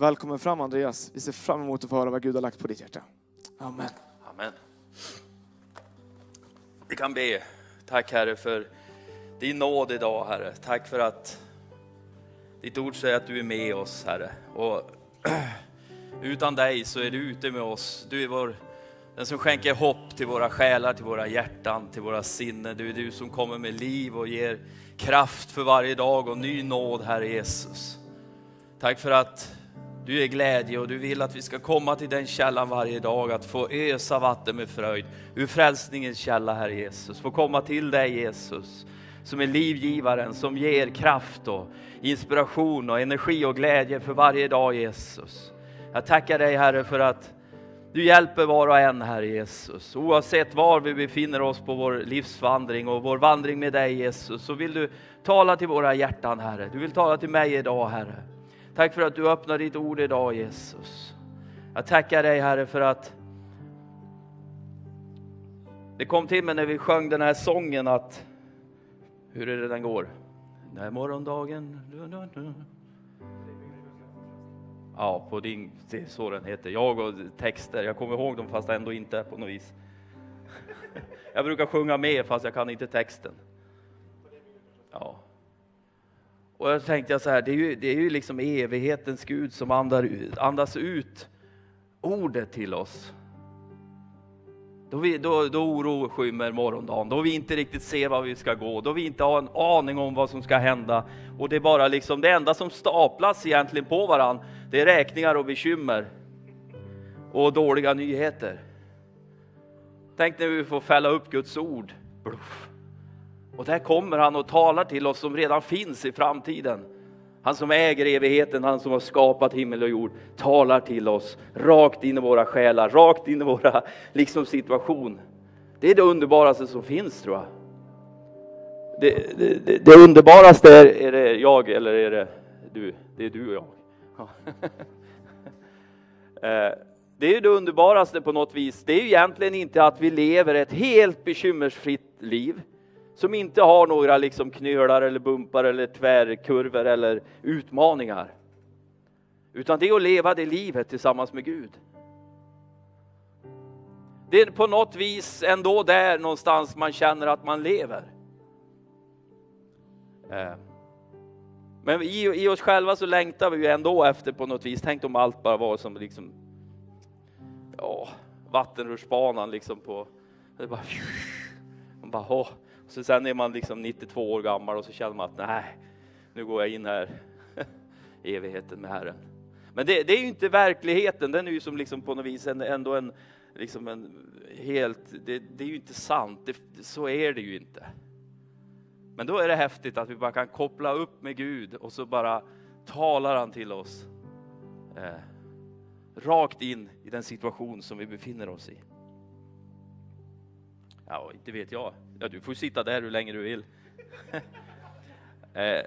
Välkommen fram Andreas. Vi ser fram emot att få höra vad Gud har lagt på ditt hjärta. Amen. Amen. Vi kan be. Tack Herre för din nåd idag Herre. Tack för att ditt ord säger att du är med oss Herre. Och utan dig så är du ute med oss. Du är vår, den som skänker hopp till våra själar, till våra hjärtan, till våra sinnen. Du är du som kommer med liv och ger kraft för varje dag och ny nåd Herre Jesus. Tack för att du är glädje och du vill att vi ska komma till den källan varje dag, att få ösa vatten med fröjd ur frälsningens källa, Herre Jesus. Få komma till dig Jesus, som är livgivaren, som ger kraft och inspiration och energi och glädje för varje dag Jesus. Jag tackar dig Herre för att du hjälper var och en Herre Jesus. Oavsett var vi befinner oss på vår livsvandring och vår vandring med dig Jesus, så vill du tala till våra hjärtan Herre. Du vill tala till mig idag Herre. Tack för att du öppnar ditt ord idag Jesus. Jag tackar dig Herre för att det kom till mig när vi sjöng den här sången att, hur är det den går? När morgondagen... Ja, på din, det är så den heter. Jag och texter, jag kommer ihåg dem fast ändå inte på något vis. Jag brukar sjunga med fast jag kan inte texten. Ja. Och jag tänkte så här, det är ju, det är ju liksom evighetens Gud som andar, andas ut ordet till oss. Då, vi, då, då oro skymmer morgondagen, då vi inte riktigt ser var vi ska gå, då vi inte har en aning om vad som ska hända. Och det är bara liksom det enda som staplas egentligen på varann, det är räkningar och bekymmer och dåliga nyheter. Tänk när vi får fälla upp Guds ord. Bluff. Och där kommer han och talar till oss som redan finns i framtiden. Han som äger evigheten, han som har skapat himmel och jord, talar till oss rakt in i våra själar, rakt in i våra liksom, situation. Det är det underbaraste som finns tror jag. Det, det, det, det underbaraste är, är det jag eller är det du? Det är du och jag. Eh, det är det underbaraste på något vis. Det är egentligen inte att vi lever ett helt bekymmersfritt liv som inte har några liksom knölar eller bumpar eller tvärkurvor eller utmaningar. Utan det är att leva det livet tillsammans med Gud. Det är på något vis ändå där någonstans man känner att man lever. Eh. Men i, i oss själva så längtar vi ju ändå efter på något vis. Tänk om allt bara var som liksom ja, vattenrutschbanan liksom på det bara, man bara, åh, så sen är man liksom 92 år gammal och så känner man att nej, nu går jag in här i evigheten med Herren. Men det, det, är ju inte verkligheten, den är ju som liksom på något vis en, ändå en, liksom en helt, det, det är ju inte sant, det, så är det ju inte. Men då är det häftigt att vi bara kan koppla upp med Gud och så bara talar han till oss. Eh, rakt in i den situation som vi befinner oss i. Ja, inte vet jag. Ja, du får sitta där hur länge du vill. eh,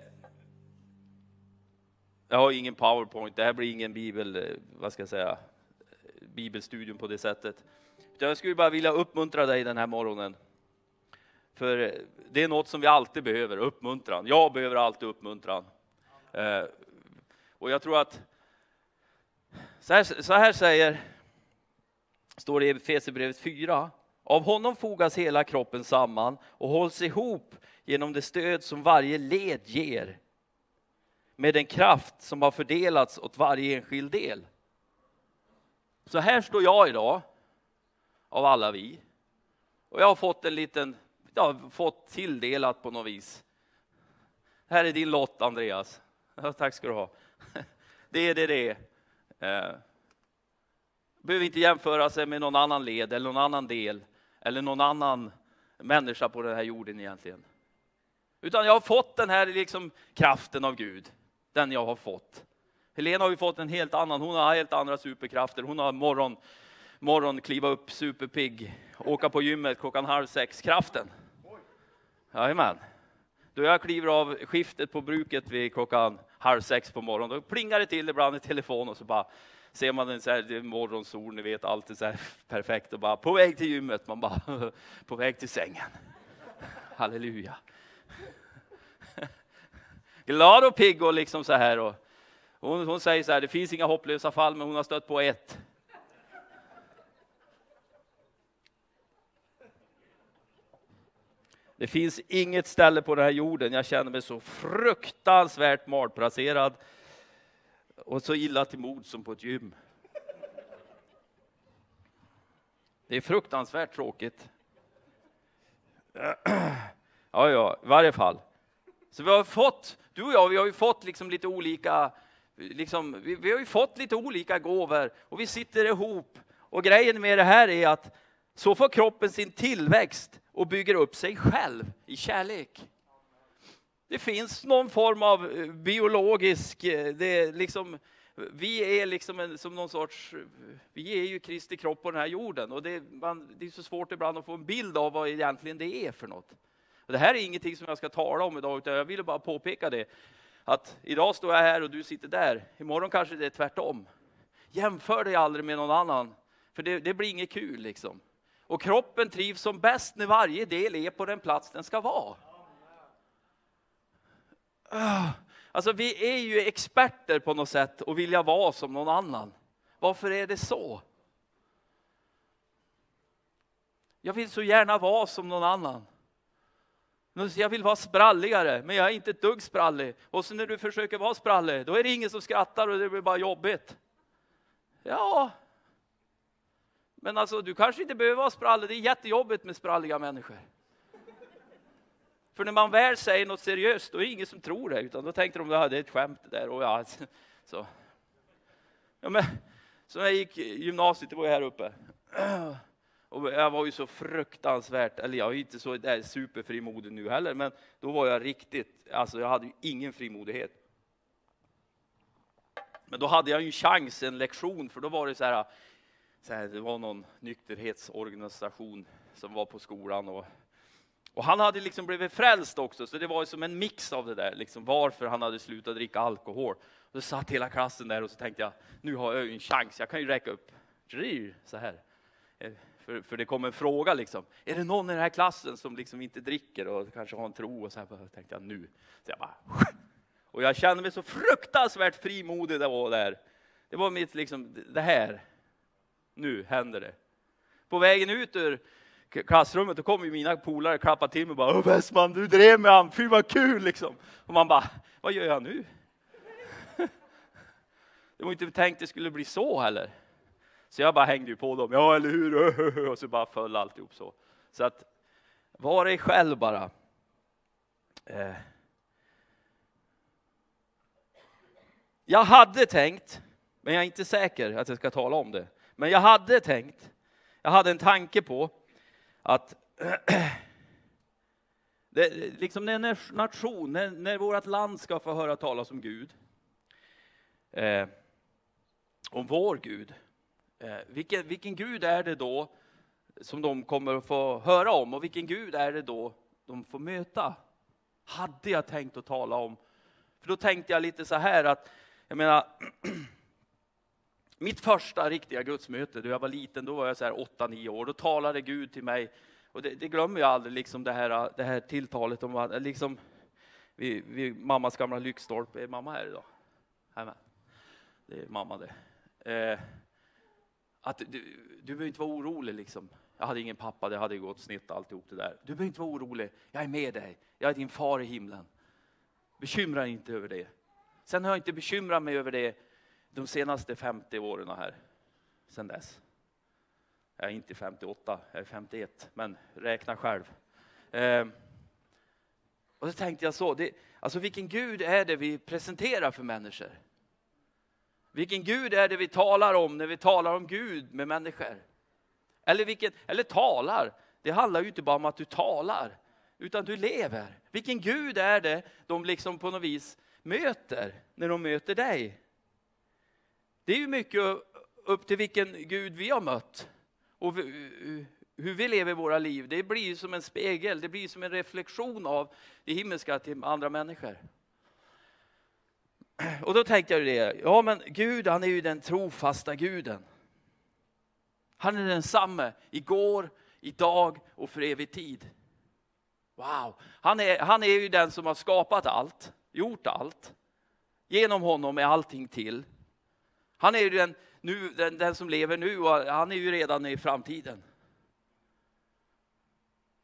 jag har ingen powerpoint, det här blir ingen bibel, eh, vad ska jag säga, bibelstudium på det sättet. Jag skulle bara vilja uppmuntra dig den här morgonen. För eh, det är något som vi alltid behöver, uppmuntran. Jag behöver alltid uppmuntran. Eh, och jag tror att så här, så här säger, står det i Efesierbrevet 4, av honom fogas hela kroppen samman och hålls ihop genom det stöd som varje led ger med den kraft som har fördelats åt varje enskild del. Så här står jag idag, av alla vi. Och jag har fått en liten, jag har fått tilldelat på något vis. Här är din lott Andreas. Ja, tack ska du ha. Det är det det är. Eh, behöver inte jämföra sig med någon annan led eller någon annan del eller någon annan människa på den här jorden egentligen. Utan jag har fått den här liksom kraften av Gud, den jag har fått. Helena har ju fått en helt annan, hon har helt andra superkrafter. Hon har morgon, morgon kliva upp superpigg, åka på gymmet klockan halv sex, kraften. Jajamän. Då jag kliver av skiftet på bruket vid klockan halv sex på morgonen, då plingar det till ibland i telefon och så bara ser man en så här morgonsol, ni vet, allt är så här perfekt och bara på väg till gymmet, man bara på väg till sängen. Halleluja. Glad och pigg och liksom så här och, Hon, hon säger så här, det finns inga hopplösa fall, men hon har stött på ett. Det finns inget ställe på den här jorden jag känner mig så fruktansvärt malplacerad och så illa till mod som på ett gym. Det är fruktansvärt tråkigt. Ja, ja, i varje fall. Så vi har fått, du och jag, vi har ju fått liksom lite olika, liksom, vi, vi har ju fått lite olika gåvor och vi sitter ihop. Och grejen med det här är att så får kroppen sin tillväxt och bygger upp sig själv i kärlek. Det finns någon form av eh, biologisk, eh, det är liksom, vi är liksom en, som någon sorts, eh, vi är ju Kristi kropp på den här jorden och det, man, det är så svårt ibland att få en bild av vad egentligen det är för något. Och det här är ingenting som jag ska tala om idag, utan jag ville bara påpeka det. Att idag står jag här och du sitter där, imorgon kanske det är tvärtom. Jämför dig aldrig med någon annan, för det, det blir inget kul liksom. Och kroppen trivs som bäst när varje del är på den plats den ska vara. Ah, alltså vi är ju experter på något sätt och vilja vara som någon annan. Varför är det så? Jag vill så gärna vara som någon annan. Jag vill vara spralligare, men jag är inte ett dugg sprallig. Och så när du försöker vara sprallig, då är det ingen som skrattar och det blir bara jobbigt. Ja, men alltså du kanske inte behöver vara sprallig, det är jättejobbigt med spralliga människor. För när man väl säger något seriöst, då är det ingen som tror det, utan då tänkte de att det är ett skämt där. Och ja, så. Ja, men, så när jag gick gymnasiet, det var ju här uppe. Och jag var ju så fruktansvärt, eller jag är inte så där superfrimodig nu heller, men då var jag riktigt, alltså jag hade ju ingen frimodighet. Men då hade jag ju en chans, en lektion, för då var det så här, så här, det var någon nykterhetsorganisation som var på skolan och, och han hade liksom blivit frälst också, så det var som en mix av det där, liksom varför han hade slutat dricka alkohol. Och då satt hela klassen där och så tänkte jag, nu har jag ju en chans, jag kan ju räcka upp så här. Eh, för, för det kom en fråga liksom, är det någon i den här klassen som liksom inte dricker och kanske har en tro? Och så här tänkte jag nu. Så jag bara, och jag kände mig så fruktansvärt frimodig det var där. Det var mitt liksom, det här nu händer det. På vägen ut ur klassrummet då kom ju mina polare klappa till mig och bara Westman, du drev med han, fy vad kul liksom. Och man bara, vad gör jag nu? Det var inte tänkt det skulle bli så heller. Så jag bara hängde ju på dem, ja eller hur? Och så bara föll alltihop så. Så att, var dig själv bara. Eh. Jag hade tänkt, men jag är inte säker att jag ska tala om det. Men jag hade tänkt, jag hade en tanke på att det, liksom när en nation, när, när vårt land ska få höra talas om Gud, eh, om vår Gud, eh, vilken, vilken Gud är det då som de kommer att få höra om och vilken Gud är det då de får möta? Hade jag tänkt att tala om. För då tänkte jag lite så här att, jag menar, Mitt första riktiga gudsmöte, då jag var liten, då var jag så här 8-9 år, då talade Gud till mig. Och det, det glömmer jag aldrig, liksom det, här, det här tilltalet om att, liksom, vid, vid mammas gamla lyktstolpe, är mamma här idag? Amen. Det är mamma det. Eh, att du, du behöver inte vara orolig liksom. Jag hade ingen pappa, det hade gått snett alltihop det där. Du behöver inte vara orolig, jag är med dig. Jag är din far i himlen. Bekymra dig inte över det. Sen har jag inte bekymrat mig över det de senaste 50 åren här, sedan dess. Jag är inte 58, jag är 51, men räkna själv. Eh, och så tänkte jag så, det, alltså vilken Gud är det vi presenterar för människor? Vilken Gud är det vi talar om när vi talar om Gud med människor? Eller, vilken, eller talar, det handlar ju inte bara om att du talar, utan du lever. Vilken Gud är det de liksom på något vis möter när de möter dig? Det är ju mycket upp till vilken Gud vi har mött och hur vi lever våra liv. Det blir som en spegel, det blir som en reflektion av det himmelska till andra människor. Och då tänkte jag det, ja men Gud han är ju den trofasta guden. Han är densamme igår, idag och för evig tid. Wow, han är, han är ju den som har skapat allt, gjort allt Genom honom är allting till. Han är ju den, nu, den, den som lever nu och han är ju redan i framtiden.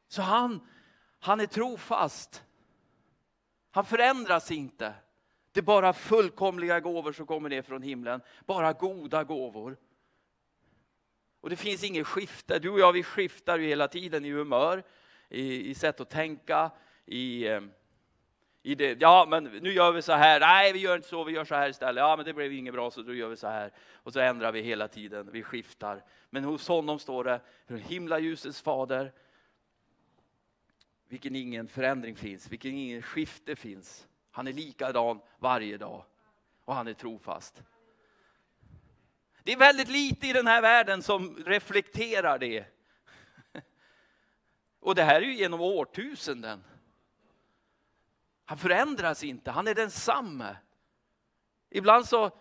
Så han, han är trofast. Han förändras inte. Det är bara fullkomliga gåvor som kommer ner från himlen. Bara goda gåvor. Och det finns inget skifte. Du och jag vi skiftar ju hela tiden i humör, i, i sätt att tänka, i, eh, i det. Ja, men nu gör vi så här. Nej, vi gör inte så. Vi gör så här istället. Ja, men det blev inget bra, så då gör vi så här. Och så ändrar vi hela tiden. Vi skiftar. Men hos honom står det, från himlaljusets fader, vilken ingen förändring finns, vilken ingen skifte finns. Han är likadan varje dag och han är trofast. Det är väldigt lite i den här världen som reflekterar det. Och det här är ju genom årtusenden. Han förändras inte, han är densamme. Ibland så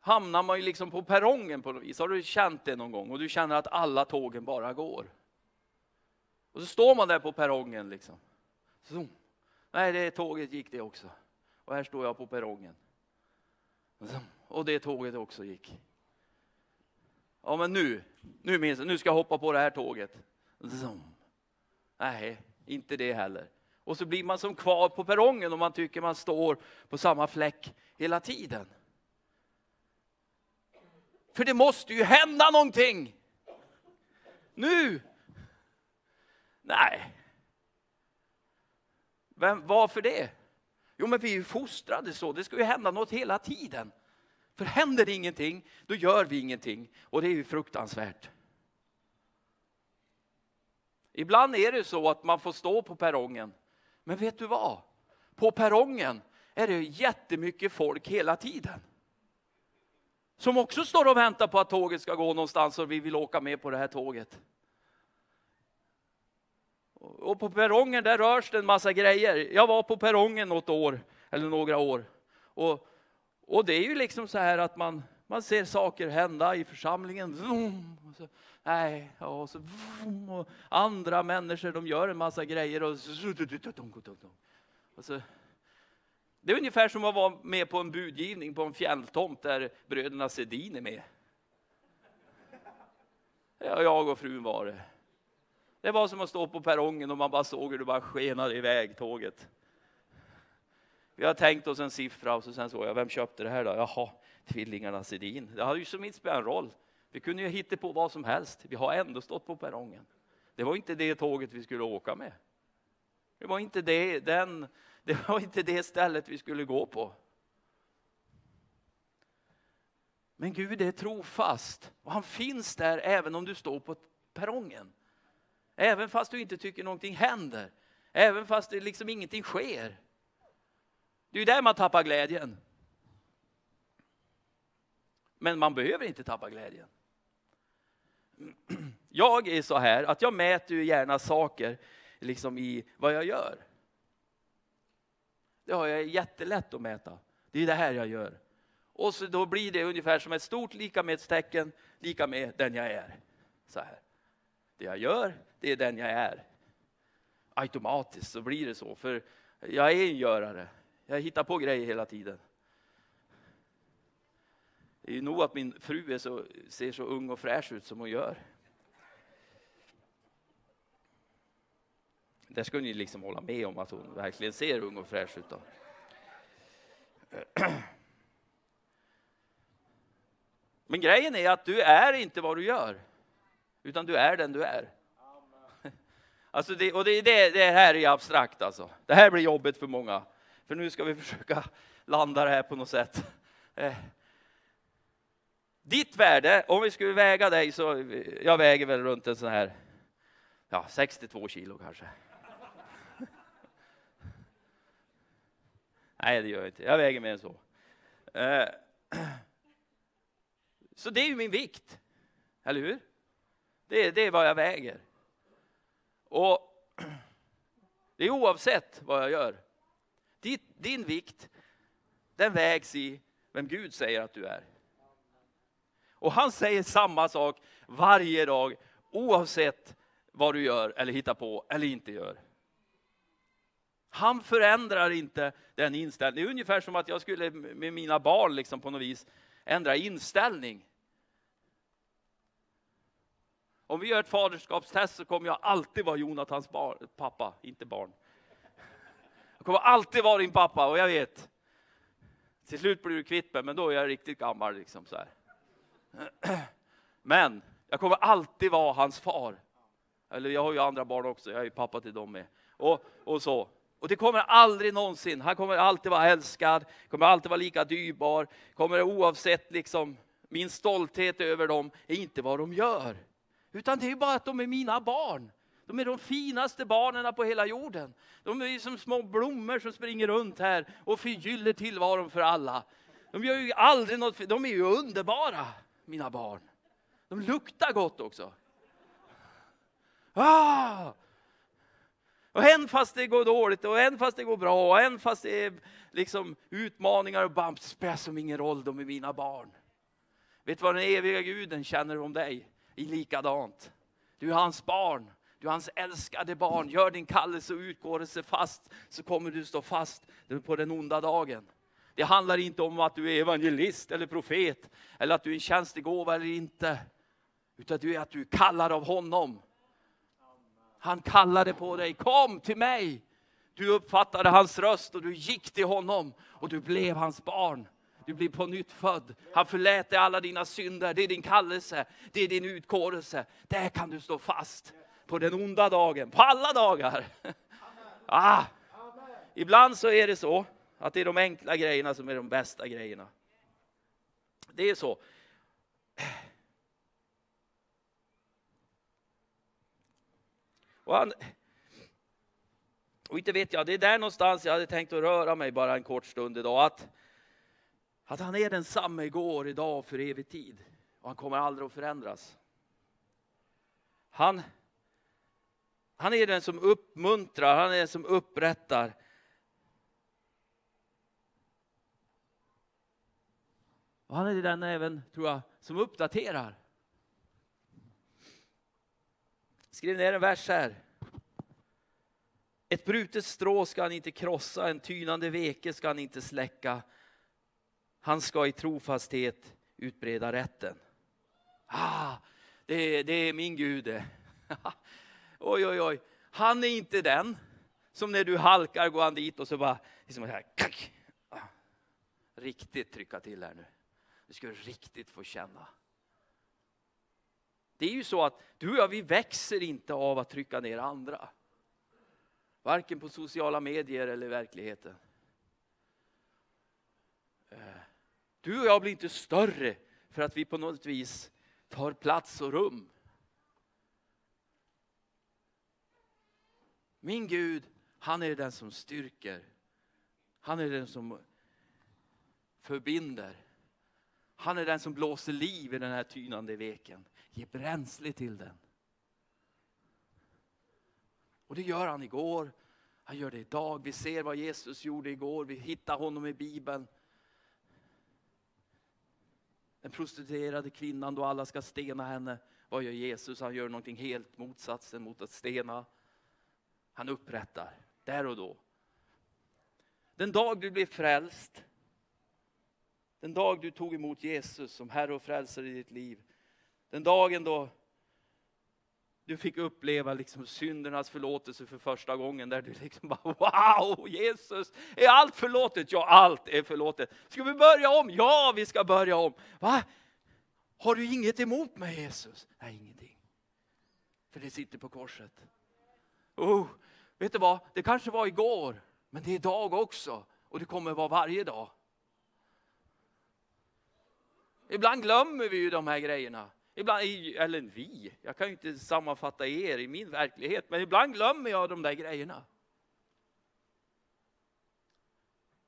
hamnar man ju liksom på perrongen på något vis. Har du känt det någon gång? Och du känner att alla tågen bara går. Och så står man där på perrongen liksom. Så, nej, det tåget gick det också. Och här står jag på perrongen. Och det tåget också gick. Ja, men nu, nu minns jag, nu ska jag hoppa på det här tåget. Nej, inte det heller. Och så blir man som kvar på perrongen och man tycker man står på samma fläck hela tiden. För det måste ju hända någonting. Nu! Nej. Vem, varför det? Jo, men vi är ju fostrade så. Det ska ju hända något hela tiden. För händer det ingenting, då gör vi ingenting. Och det är ju fruktansvärt. Ibland är det så att man får stå på perrongen. Men vet du vad? På perrongen är det jättemycket folk hela tiden. Som också står och väntar på att tåget ska gå någonstans och vi vill åka med på det här tåget. Och på perrongen där rörs det en massa grejer. Jag var på perrongen något år, eller några år. Och, och det är ju liksom så här att man, man ser saker hända i församlingen. Nej, och, så, och andra människor de gör en massa grejer. Och, och så, det är ungefär som att vara med på en budgivning på en fjälltomt där bröderna Sedin är med. Jag och frun var det. Det var som att stå på perrongen och man bara såg hur det bara skenade iväg tåget. Vi har tänkt oss en siffra och så sen såg jag, vem köpte det här då? Jaha, tvillingarna Sedin. Det hade ju som inte spelat en roll. Vi kunde ju hitta på vad som helst. Vi har ändå stått på perrongen. Det var inte det tåget vi skulle åka med. Det var inte det, den, det, var inte det stället vi skulle gå på. Men Gud är trofast och han finns där även om du står på perrongen. Även fast du inte tycker någonting händer. Även fast det liksom ingenting sker. Det är ju där man tappar glädjen. Men man behöver inte tappa glädjen. Jag är så här att jag mäter ju gärna saker liksom i vad jag gör. Det har jag jättelätt att mäta. Det är det här jag gör. Och så då blir det ungefär som ett stort lika med tecken lika med den jag är. Så här. Det jag gör, det är den jag är. Automatiskt så blir det så, för jag är en görare. Jag hittar på grejer hela tiden. Det är ju nog att min fru är så, ser så ung och fräsch ut som hon gör. Där ska ni liksom hålla med om att hon verkligen ser ung och fräsch ut. Då. Men grejen är att du är inte vad du gör, utan du är den du är. Alltså det, och det, det, det här är abstrakt alltså. Det här blir jobbigt för många. För nu ska vi försöka landa det här på något sätt. Eh, ditt värde, om vi skulle väga dig så, jag väger väl runt en sån här, ja 62 kilo kanske. Nej, det gör jag inte. Jag väger mer än så. Eh, så det är ju min vikt, eller hur? Det, det är vad jag väger. Och det är oavsett vad jag gör. Din vikt, den vägs i vem Gud säger att du är. Och han säger samma sak varje dag, oavsett vad du gör eller hittar på eller inte gör. Han förändrar inte den inställningen. Det är ungefär som att jag skulle med mina barn liksom på något vis ändra inställning. Om vi gör ett faderskapstest så kommer jag alltid vara Jonathans bar, pappa, inte barn. Jag kommer alltid vara din pappa och jag vet. Till slut blir du kvitt mig, men då är jag riktigt gammal. Liksom så här. Men jag kommer alltid vara hans far. Eller jag har ju andra barn också, jag är ju pappa till dem med. Och, och så. Och det kommer aldrig någonsin, han kommer alltid vara älskad, kommer alltid vara lika dyrbar, kommer oavsett liksom, min stolthet över dem är inte vad de gör. Utan det är bara att de är mina barn. De är de finaste barnen på hela jorden. De är som små blommor som springer runt här och förgyller tillvaron för alla. De gör ju aldrig något, de är ju underbara, mina barn. De luktar gott också. Ah! Och än fast det går dåligt och än fast det går bra och än fast det är liksom utmaningar och bumps, spelar som ingen roll, de är mina barn. Vet du vad den eviga guden känner om dig? I likadant. Du är hans barn. Du är hans älskade barn. Gör din kallelse och utgåelse fast så kommer du stå fast på den onda dagen. Det handlar inte om att du är evangelist eller profet eller att du är en tjänstegåva eller inte. Utan du är att du är kallad av honom. Han kallade på dig, kom till mig. Du uppfattade hans röst och du gick till honom och du blev hans barn. Du blev på nytt född. Han förlät dig alla dina synder. Det är din kallelse, det är din utkårelse. Där kan du stå fast på den onda dagen, på alla dagar. Ah. Ibland så är det så att det är de enkla grejerna som är de bästa grejerna. Det är så. Och, han, och inte vet jag, det är där någonstans jag hade tänkt att röra mig bara en kort stund idag. Att, att han är densamme igår, idag och för evig tid. Och han kommer aldrig att förändras. Han, han är den som uppmuntrar, han är den som upprättar. Och han är den även, tror jag, som uppdaterar. Skriv ner en vers här. Ett brutet strå ska han inte krossa, en tynande veke ska han inte släcka. Han ska i trofasthet utbreda rätten. Ah, det, det är min Gud det. oj, oj, oj. Han är inte den som när du halkar går han dit och så bara liksom här, kack. Ah, riktigt trycka till här nu. Du ska riktigt få känna. Det är ju så att du och jag, vi växer inte av att trycka ner andra. Varken på sociala medier eller i verkligheten. Eh, du och jag blir inte större för att vi på något vis tar plats och rum. Min Gud, han är den som styrker. Han är den som förbinder. Han är den som blåser liv i den här tynande veken. ger bränsle till den. Och det gör han igår, han gör det idag. Vi ser vad Jesus gjorde igår, vi hittar honom i Bibeln. Den prostituerade kvinnan då alla ska stena henne. Vad gör Jesus? Han gör någonting helt motsatsen mot att stena. Han upprättar, där och då. Den dag du blir frälst, den dag du tog emot Jesus som Herre och Frälsare i ditt liv, den dagen då du fick uppleva liksom syndernas förlåtelse för första gången, där du liksom bara wow, Jesus, är allt förlåtet? Ja, allt är förlåtet. Ska vi börja om? Ja, vi ska börja om. Va? Har du inget emot mig Jesus? Nej, ingenting. För det sitter på korset. Oh, vet du vad? Det kanske var igår, men det är idag också. Och det kommer vara varje dag. Ibland glömmer vi ju de här grejerna. Ibland, eller vi, jag kan ju inte sammanfatta er i min verklighet, men ibland glömmer jag de där grejerna.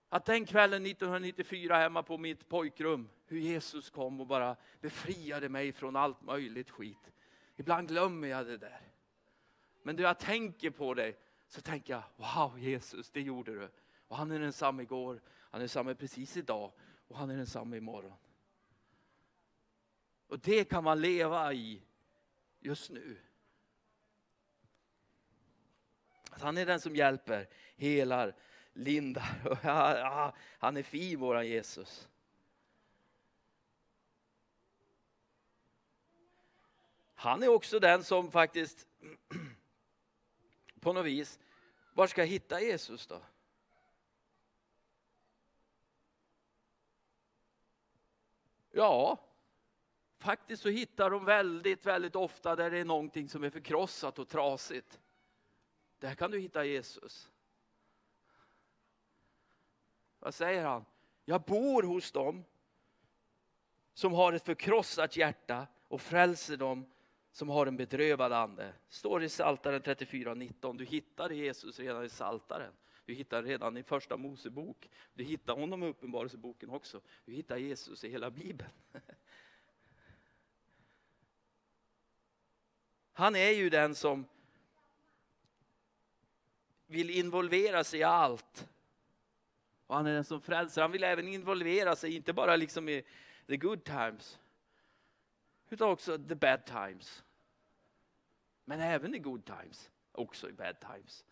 Att den kvällen 1994 hemma på mitt pojkrum, hur Jesus kom och bara befriade mig från allt möjligt skit. Ibland glömmer jag det där. Men när jag tänker på det så tänker jag, wow Jesus, det gjorde du. Och han är densamme igår, han är densamme precis idag och han är densamme imorgon. Och det kan man leva i just nu. Att han är den som hjälper, helar, lindar. Ja, ja, han är fin våran Jesus. Han är också den som faktiskt på något vis, var ska jag hitta Jesus då? Ja, faktiskt så hittar de väldigt, väldigt ofta där det är någonting som är förkrossat och trasigt. Där kan du hitta Jesus. Vad säger han? Jag bor hos dem som har ett förkrossat hjärta och frälser dem som har en bedrövad ande. Står i Psaltaren 34.19. Du hittar Jesus redan i Psaltaren. Du hittar redan i första Mosebok. Du hittar honom i Uppenbarelseboken också. Du hittar Jesus i hela Bibeln. Han är ju den som vill involvera sig i allt. Och han är den som frälser. Han vill även involvera sig, inte bara liksom i the good times, utan också the bad times. Men även i good times, också i bad times.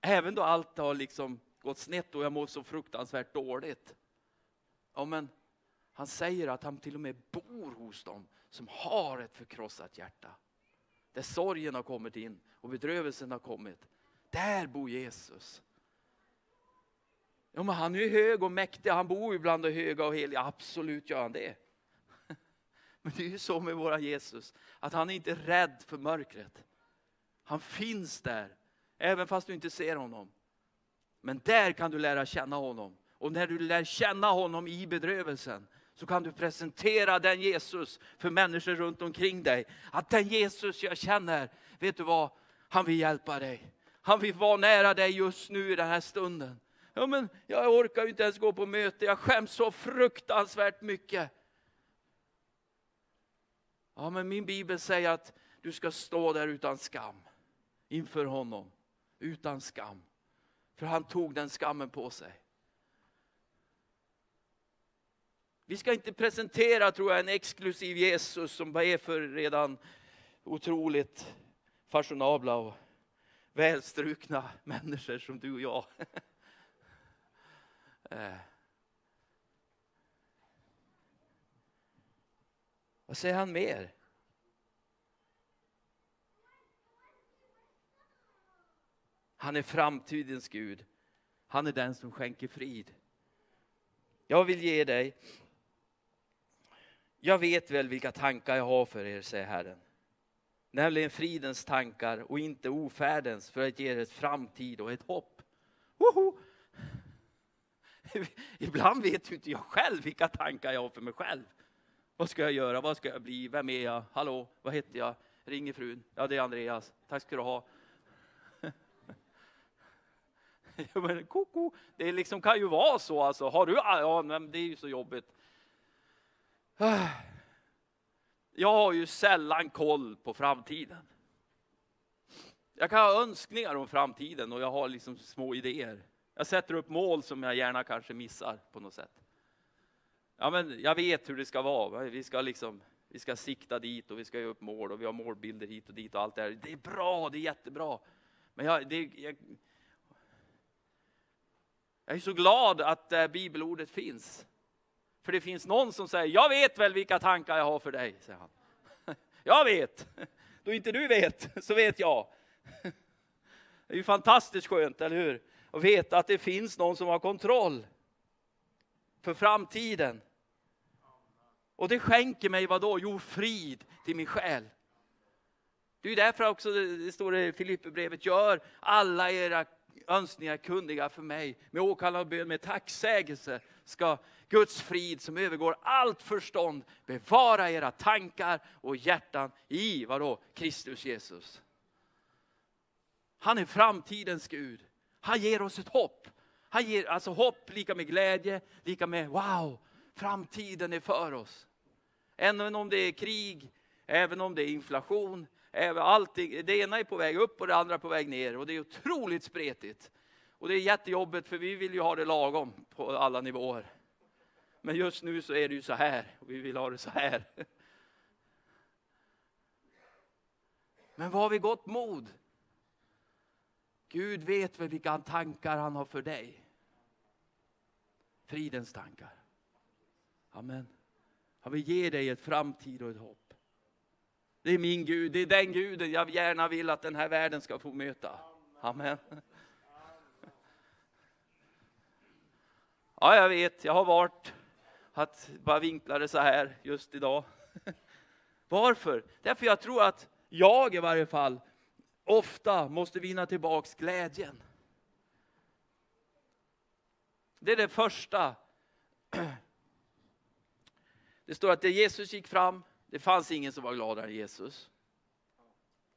Även då allt har liksom gått snett och jag mår så fruktansvärt dåligt. Ja, men han säger att han till och med bor hos dem som har ett förkrossat hjärta. Där sorgen har kommit in och bedrövelsen har kommit. Där bor Jesus. Ja, men han är ju hög och mäktig, han bor ju bland de höga och heliga. Absolut gör han det. Men det är ju så med våran Jesus, att han är inte rädd för mörkret. Han finns där, även fast du inte ser honom. Men där kan du lära känna honom. Och när du lär känna honom i bedrövelsen, så kan du presentera den Jesus för människor runt omkring dig. Att den Jesus jag känner, vet du vad? Han vill hjälpa dig. Han vill vara nära dig just nu i den här stunden. Ja, men jag orkar ju inte ens gå på möte, jag skäms så fruktansvärt mycket. Ja, men min bibel säger att du ska stå där utan skam inför honom. Utan skam. För han tog den skammen på sig. Vi ska inte presentera, tror jag, en exklusiv Jesus som bara är för redan otroligt fashionabla och välstrukna människor som du och jag. Eh. Vad säger han mer? Han är framtidens Gud. Han är den som skänker frid. Jag vill ge dig. Jag vet väl vilka tankar jag har för er, säger Herren. Nämligen fridens tankar och inte ofärdens för att ge er ett framtid och ett hopp. Woho! Ibland vet ju inte jag själv vilka tankar jag har för mig själv. Vad ska jag göra? Vad ska jag bli? Vem är jag? Hallå, vad heter jag? Ringer frun. Ja, det är Andreas. Tack ska du ha. men koko, det liksom kan ju vara så alltså. Har du, ja, men det är ju så jobbigt. Jag har ju sällan koll på framtiden. Jag kan ha önskningar om framtiden och jag har liksom små idéer. Jag sätter upp mål som jag gärna kanske missar på något sätt. Ja, men jag vet hur det ska vara. Vi ska liksom, vi ska sikta dit och vi ska göra upp mål och vi har målbilder hit och dit och allt det här. Det är bra, det är jättebra. Men jag, det, jag, jag är så glad att eh, bibelordet finns. För det finns någon som säger, jag vet väl vilka tankar jag har för dig, säger han. Jag vet. Då inte du vet, så vet jag. Det är ju fantastiskt skönt, eller hur? Att veta att det finns någon som har kontroll för framtiden. Och det skänker mig vad då? Jo, frid till min själ. Det är därför också det står i Filipperbrevet, gör alla era önskningar kunniga för mig. Med åkallan och bön, med tacksägelse ska Guds frid som övergår allt förstånd bevara era tankar och hjärtan i vadå? Kristus Jesus. Han är framtidens Gud. Han ger oss ett hopp. Han ger alltså hopp lika med glädje, lika med wow, framtiden är för oss. Även om det är krig, även om det är inflation, Eh, allting, det ena är på väg upp och det andra på väg ner och det är otroligt spretigt. Och det är jättejobbigt för vi vill ju ha det lagom på alla nivåer. Men just nu så är det ju så här och vi vill ha det så här. Men vad har vi gott mod? Gud vet väl vilka tankar han har för dig. Fridens tankar. Amen. Han vill ge dig ett framtid och ett hopp. Det är min Gud, det är den guden jag gärna vill att den här världen ska få möta. Amen. Ja, jag vet, jag har varit att bara vinkla det så här just idag. Varför? Därför jag tror att jag i varje fall ofta måste vinna tillbaks glädjen. Det är det första. Det står att Jesus gick fram, det fanns ingen som var gladare än Jesus.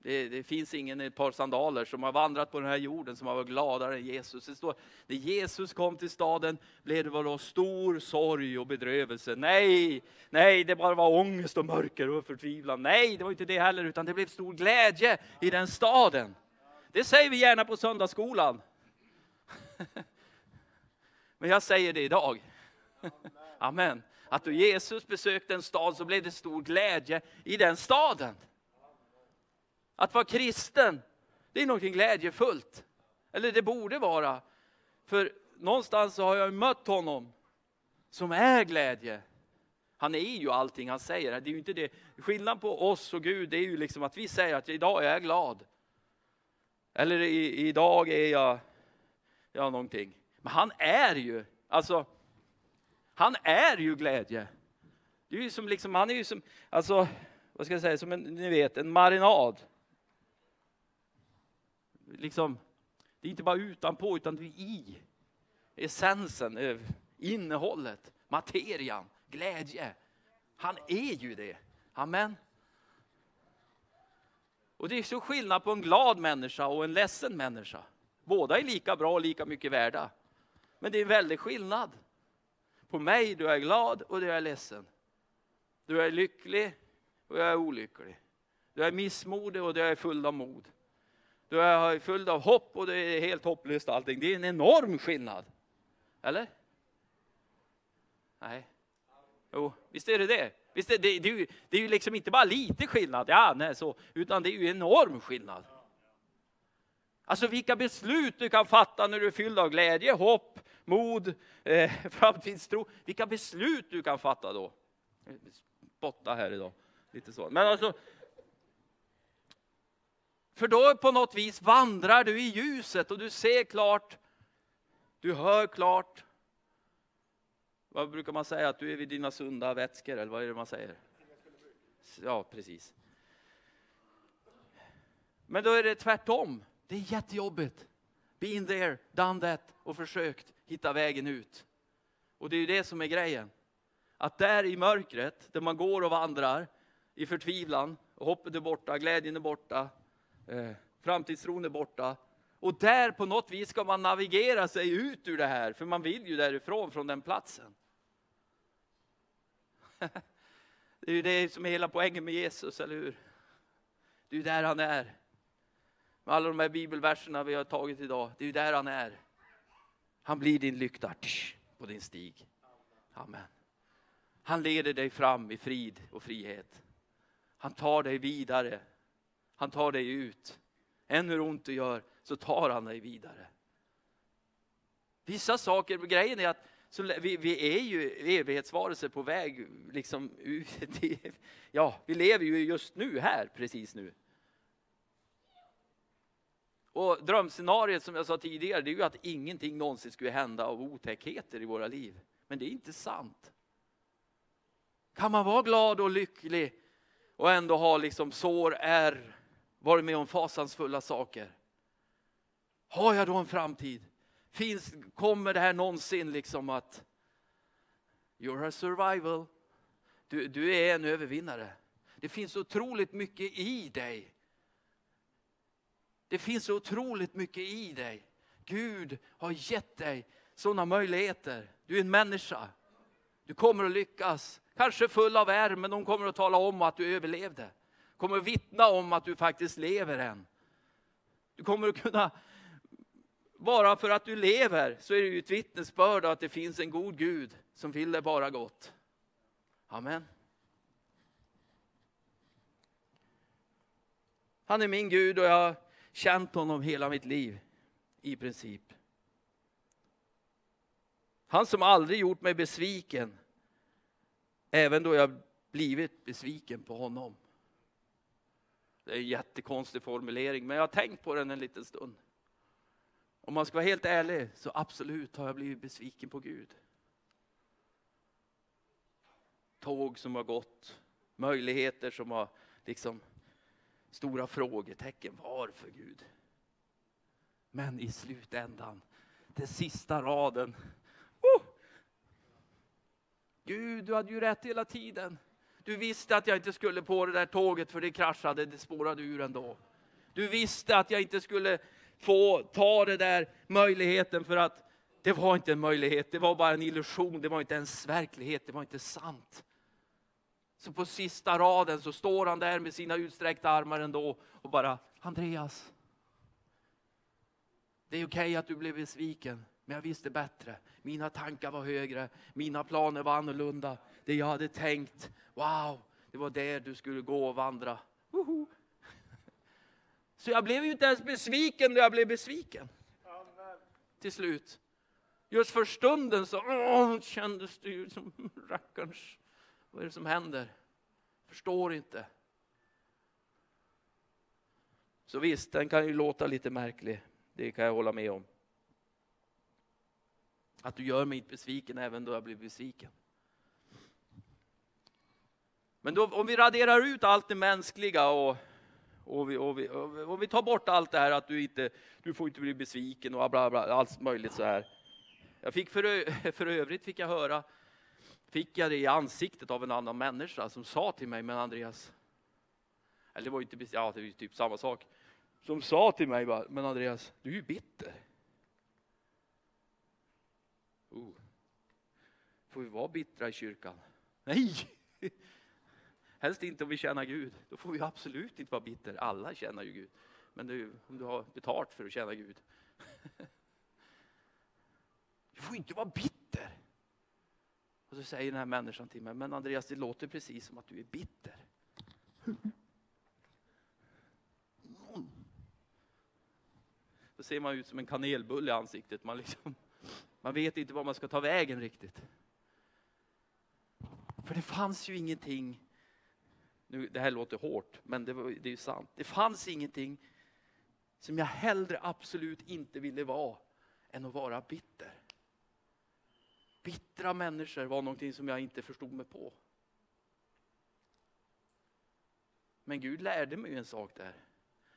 Det, det, finns ingen i ett par sandaler som har vandrat på den här jorden som har varit gladare än Jesus. Det står, när Jesus kom till staden blev det bara stor sorg och bedrövelse. Nej, nej, det bara var ångest och mörker och förtvivlan. Nej, det var inte det heller, utan det blev stor glädje i den staden. Det säger vi gärna på söndagsskolan. Men jag säger det idag. Amen. Att då Jesus besökte en stad så blev det stor glädje i den staden. Att vara kristen, det är någonting glädjefullt. Eller det borde vara. För någonstans har jag mött honom som är glädje. Han är ju allting han säger. Det är ju inte det. Skillnaden på oss och Gud det är ju liksom att vi säger att idag är jag glad. Eller idag är jag, ja någonting. Men han är ju, alltså, han är ju glädje. Det är ju som liksom, han är ju som, alltså, vad ska jag säga, som en, ni vet, en marinad liksom, det är inte bara utanpå utan det är i. Essensen, innehållet, materian, glädje. Han är ju det. Amen. Och det är så skillnad på en glad människa och en ledsen människa. Båda är lika bra och lika mycket värda. Men det är en väldig skillnad. På mig, du är glad och du är ledsen. Du är lycklig och jag är olycklig. Du är missmodig och du är full av mod. Du är full av hopp och det är helt hopplöst allting. Det är en enorm skillnad. Eller? Nej. Jo, visst är det det. Visst är det, det, är ju, det är ju liksom inte bara lite skillnad, ja, nej, så, utan det är ju enorm skillnad. Alltså vilka beslut du kan fatta när du är fylld av glädje, hopp, mod, eh, framtidstro. Vilka beslut du kan fatta då. Spotta här idag, lite så. Men alltså, för då på något vis vandrar du i ljuset och du ser klart, du hör klart. Vad brukar man säga? Att du är vid dina sunda vätskor, eller vad är det man säger? Ja, precis. Men då är det tvärtom. Det är jättejobbigt. Been there, done that och försökt hitta vägen ut. Och det är ju det som är grejen. Att där i mörkret, där man går och vandrar i förtvivlan, och hoppet är borta, glädjen är borta, Eh, framtidstron är borta. Och där på något vis ska man navigera sig ut ur det här, för man vill ju därifrån, från den platsen. Det är ju det som är hela poängen med Jesus, eller hur? Det är ju där han är. Alla de här bibelverserna vi har tagit idag, det är ju där han är. Han blir din lykta på din stig. Amen. Han leder dig fram i frid och frihet. Han tar dig vidare han tar dig ut. Än hur ont du gör så tar han dig vidare. Vissa saker, grejen är att så vi, vi, är ju evighetsvarelser på väg, liksom, ja, vi lever ju just nu här, precis nu. Och drömscenariet som jag sa tidigare, det är ju att ingenting någonsin skulle hända av otäckheter i våra liv. Men det är inte sant. Kan man vara glad och lycklig och ändå ha liksom sår, ärr, varit med om fasansfulla saker. Har jag då en framtid? Finns, kommer det här någonsin liksom att You're a survival. Du, du är en övervinnare. Det finns otroligt mycket i dig. Det finns så otroligt mycket i dig. Gud har gett dig sådana möjligheter. Du är en människa. Du kommer att lyckas. Kanske full av ärr, men de kommer att tala om att du överlevde kommer att vittna om att du faktiskt lever än. Du kommer att kunna, bara för att du lever så är det ju ett vittnesbörd att det finns en god Gud som vill dig bara gott. Amen. Han är min Gud och jag känt honom hela mitt liv. i princip. Han som aldrig gjort mig besviken, även då jag blivit besviken på honom. Det är en jättekonstig formulering, men jag har tänkt på den en liten stund. Om man ska vara helt ärlig så absolut har jag blivit besviken på Gud. Tåg som har gått, möjligheter som har liksom stora frågetecken. Varför Gud? Men i slutändan, den sista raden. Oh! Gud, du hade ju rätt hela tiden. Du visste att jag inte skulle på det där tåget för det kraschade, det spårade ur ändå. Du visste att jag inte skulle få ta den där möjligheten för att det var inte en möjlighet, det var bara en illusion, det var inte ens verklighet, det var inte sant. Så på sista raden så står han där med sina utsträckta armar ändå och bara, Andreas, det är okej okay att du blev besviken, men jag visste bättre. Mina tankar var högre, mina planer var annorlunda. Det jag hade tänkt, wow, det var där du skulle gå och vandra. Woho! Så jag blev ju inte ens besviken när jag blev besviken. Amen. Till slut. Just för stunden så åh, kändes det ju som rackarns. Vad är det som händer? Förstår inte. Så visst, den kan ju låta lite märklig. Det kan jag hålla med om. Att du gör mig inte besviken även då jag blir besviken. Men då, om vi raderar ut allt det mänskliga och, och, vi, och, vi, och vi tar bort allt det här att du inte du får inte bli besviken och bla bla, allt möjligt så här. Jag fick för, för övrigt fick jag höra, fick jag det i ansiktet av en annan människa som sa till mig, men Andreas, eller det var ju inte, ja det var typ samma sak, som sa till mig bara, men Andreas, du är ju bitter. Oh. Får vi vara bittra i kyrkan? Nej! Helst inte om vi tjänar Gud. Då får vi absolut inte vara bitter. Alla tjänar ju Gud. Men du, om du har betalt för att tjäna Gud. Du får inte vara bitter. Och så säger den här människan till mig, men Andreas det låter precis som att du är bitter. Då ser man ut som en kanelbulle i ansiktet. Man, liksom, man vet inte var man ska ta vägen riktigt. För det fanns ju ingenting nu, det här låter hårt, men det, var, det är ju sant. Det fanns ingenting som jag hellre absolut inte ville vara än att vara bitter. Bittra människor var någonting som jag inte förstod mig på. Men Gud lärde mig en sak där.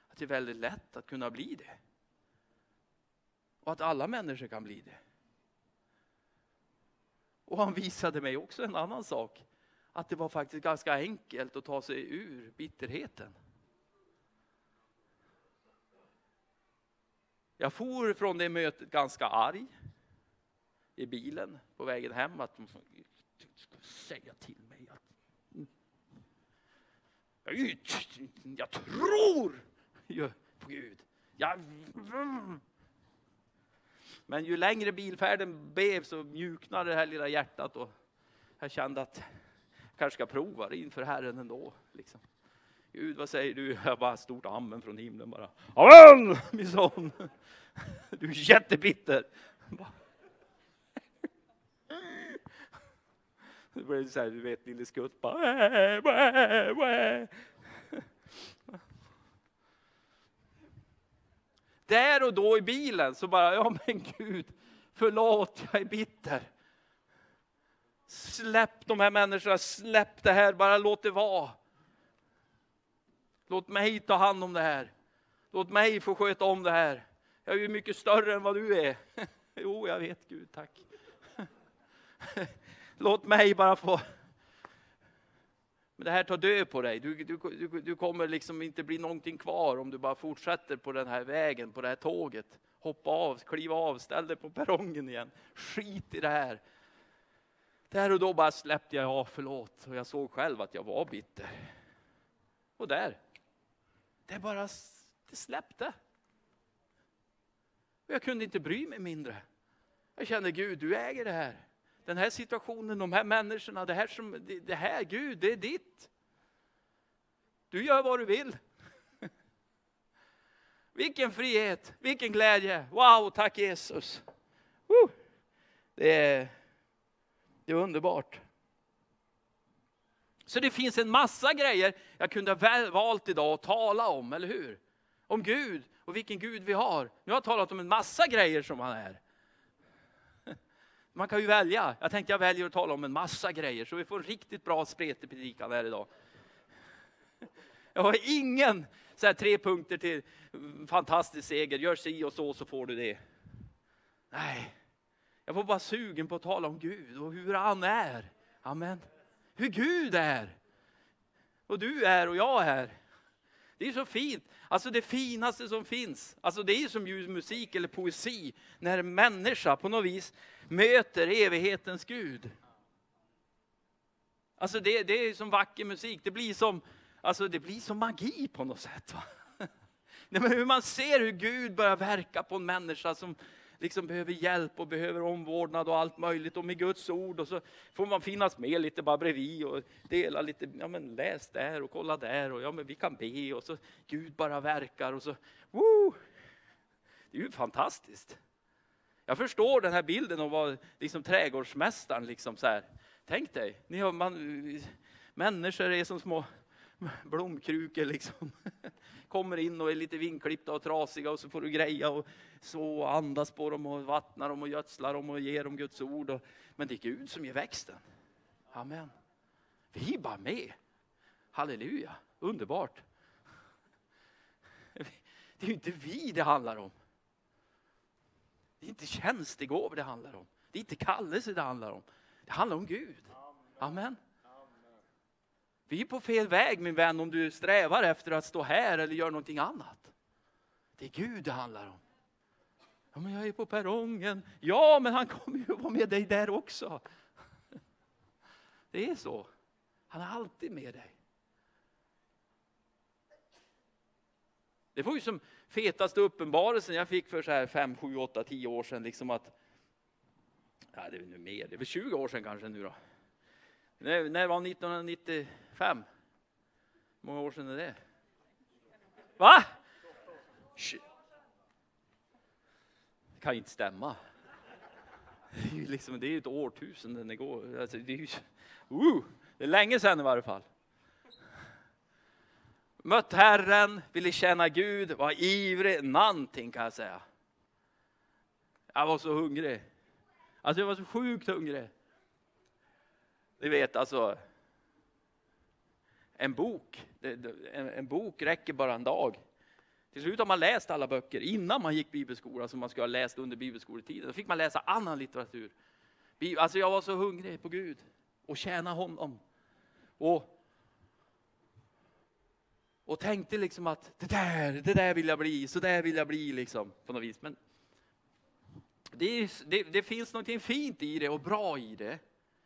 Att det är väldigt lätt att kunna bli det. Och att alla människor kan bli det. Och han visade mig också en annan sak att det var faktiskt ganska enkelt att ta sig ur bitterheten. Jag for från det mötet ganska arg i bilen på vägen hem att de ska säga till mig att jag tror på Gud. Jag... Men ju längre bilfärden blev så mjuknade det här lilla hjärtat och jag kände att jag kanske ska prova det inför Herren ändå. Liksom. Gud, vad säger du? Jag bara stort amen från himlen bara. Amen, min son. Du är jättebitter. Det blev så här, du vet, lille skutt bara. Där och då i bilen så bara, ja men Gud, förlåt, jag är bitter. Släpp de här människorna, släpp det här, bara låt det vara. Låt mig ta hand om det här. Låt mig få sköta om det här. Jag är ju mycket större än vad du är. Jo, jag vet Gud, tack. Låt mig bara få... Men det här tar död på dig. Du, du, du, du kommer liksom inte bli någonting kvar om du bara fortsätter på den här vägen, på det här tåget. Hoppa av, kliva av, ställ dig på perrongen igen. Skit i det här. Där och då bara släppte jag, ja förlåt, och jag såg själv att jag var bitter. Och där, det bara, det släppte. Och jag kunde inte bry mig mindre. Jag kände Gud, du äger det här. Den här situationen, de här människorna, det här, som, det här Gud, det är ditt. Du gör vad du vill. Vilken frihet, vilken glädje. Wow, tack Jesus. Woo. Det, är, det är underbart. Så det finns en massa grejer jag kunde ha valt idag att tala om, eller hur? Om Gud och vilken Gud vi har. Nu har jag talat om en massa grejer som han är. Man kan ju välja. Jag tänkte jag väljer att tala om en massa grejer så vi får en riktigt bra spretig predikan här idag. Jag har ingen så här, tre punkter till fantastisk seger. Gör si och så så får du det. Nej, jag var bara sugen på att tala om Gud och hur han är. Amen. Hur Gud är. Och du är och jag är. Det är så fint. Alltså det finaste som finns. Alltså det är som musik eller poesi. När en människa på något vis möter evighetens Gud. Alltså det, det är som vacker musik. Det blir som, alltså det blir som magi på något sätt. Va? Nej, men hur man ser hur Gud börjar verka på en människa som liksom behöver hjälp och behöver omvårdnad och allt möjligt. Och med Guds ord och så får man finnas med lite bara bredvid och dela lite, ja men läs där och kolla där och ja men vi kan be och så Gud bara verkar och så, woo! Det är ju fantastiskt. Jag förstår den här bilden av vad liksom trädgårdsmästaren liksom så här. Tänk dig, ni har, man, människor är som små blomkrukor liksom. Kommer in och är lite vinklippta och trasiga och så får du greja och så och andas på dem och vattna dem och gödsla dem och ge dem Guds ord. Och, men det är Gud som ger växten. Amen. Vi är bara med. Halleluja, underbart. Det är ju inte vi det handlar om. Det är inte tjänstegåvor det handlar om. Det är inte kallelse det handlar om. Det handlar om Gud. Amen. Vi är på fel väg min vän om du strävar efter att stå här eller gör någonting annat. Det är Gud det handlar om. Ja, men jag är på perrongen. Ja, men han kommer ju vara med dig där också. Det är så. Han är alltid med dig. Det var ju som fetaste uppenbarelsen jag fick för så här 5, 7, 8, 10 år sedan. Liksom att, ja, det är nu mer, det är väl 20 år sedan kanske nu då. När, när var Fem? Hur många år sedan är det? Va? Det kan ju inte stämma. Det är ju liksom, det är ett årtusende det går. Alltså, det, är ju, uh, det är länge sedan i varje fall. Mött Herren, ville känna Gud, var ivrig, någonting kan jag säga. Jag var så hungrig. Alltså jag var så sjukt hungrig. Ni vet alltså, en bok, en, bok räcker bara en dag. Till slut har man läst alla böcker innan man gick bibelskola som man skulle ha läst under bibelskoletiden. Då fick man läsa annan litteratur. Alltså jag var så hungrig på Gud och tjäna honom. Och, och tänkte liksom att det där, det där vill jag bli, så där vill jag bli liksom på något vis. Men det, det, det finns något fint i det och bra i det.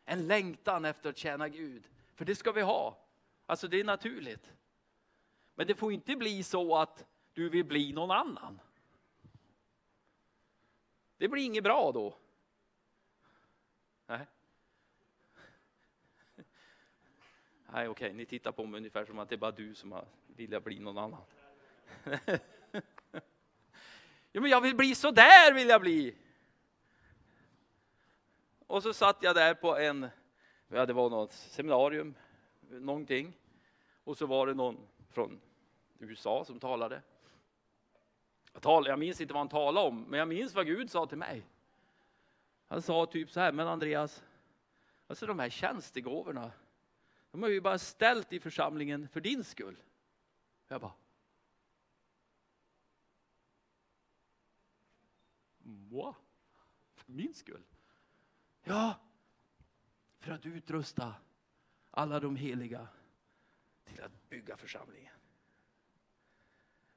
En längtan efter att tjäna Gud. För det ska vi ha. Alltså det är naturligt. Men det får inte bli så att du vill bli någon annan. Det blir inget bra då. Nej. Nej, okej, ni tittar på mig ungefär som att det är bara du som har velat bli någon annan. ja, men jag vill bli så där vill jag bli. Och så satt jag där på en, ja det var något seminarium, någonting. Och så var det någon från USA som talade. Jag, talade, jag minns inte vad han talade om, men jag minns vad Gud sa till mig. Han sa typ så här, men Andreas, alltså de här tjänstegåvorna, de har ju bara ställt i församlingen för din skull. Jag bara, Moi? För min skull? Ja, för att utrusta alla de heliga till att bygga församlingen.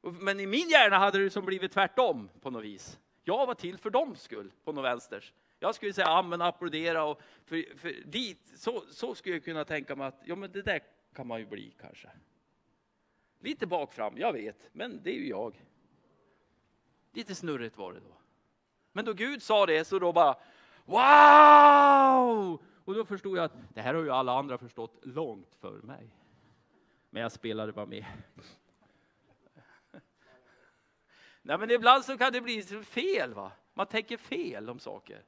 Men i min hjärna hade det som blivit tvärtom på något vis. Jag var till för dem skull på något vänsters. Jag skulle säga amen, applådera och för, för dit, så, så skulle jag kunna tänka mig att ja, men det där kan man ju bli kanske. Lite bakfram, jag vet, men det är ju jag. Lite snurrigt var det då. Men då Gud sa det så då bara Wow! Och då förstod jag att det här har ju alla andra förstått långt för mig. Men jag spelade bara med. Nej, men ibland så kan det bli fel. va? Man tänker fel om saker.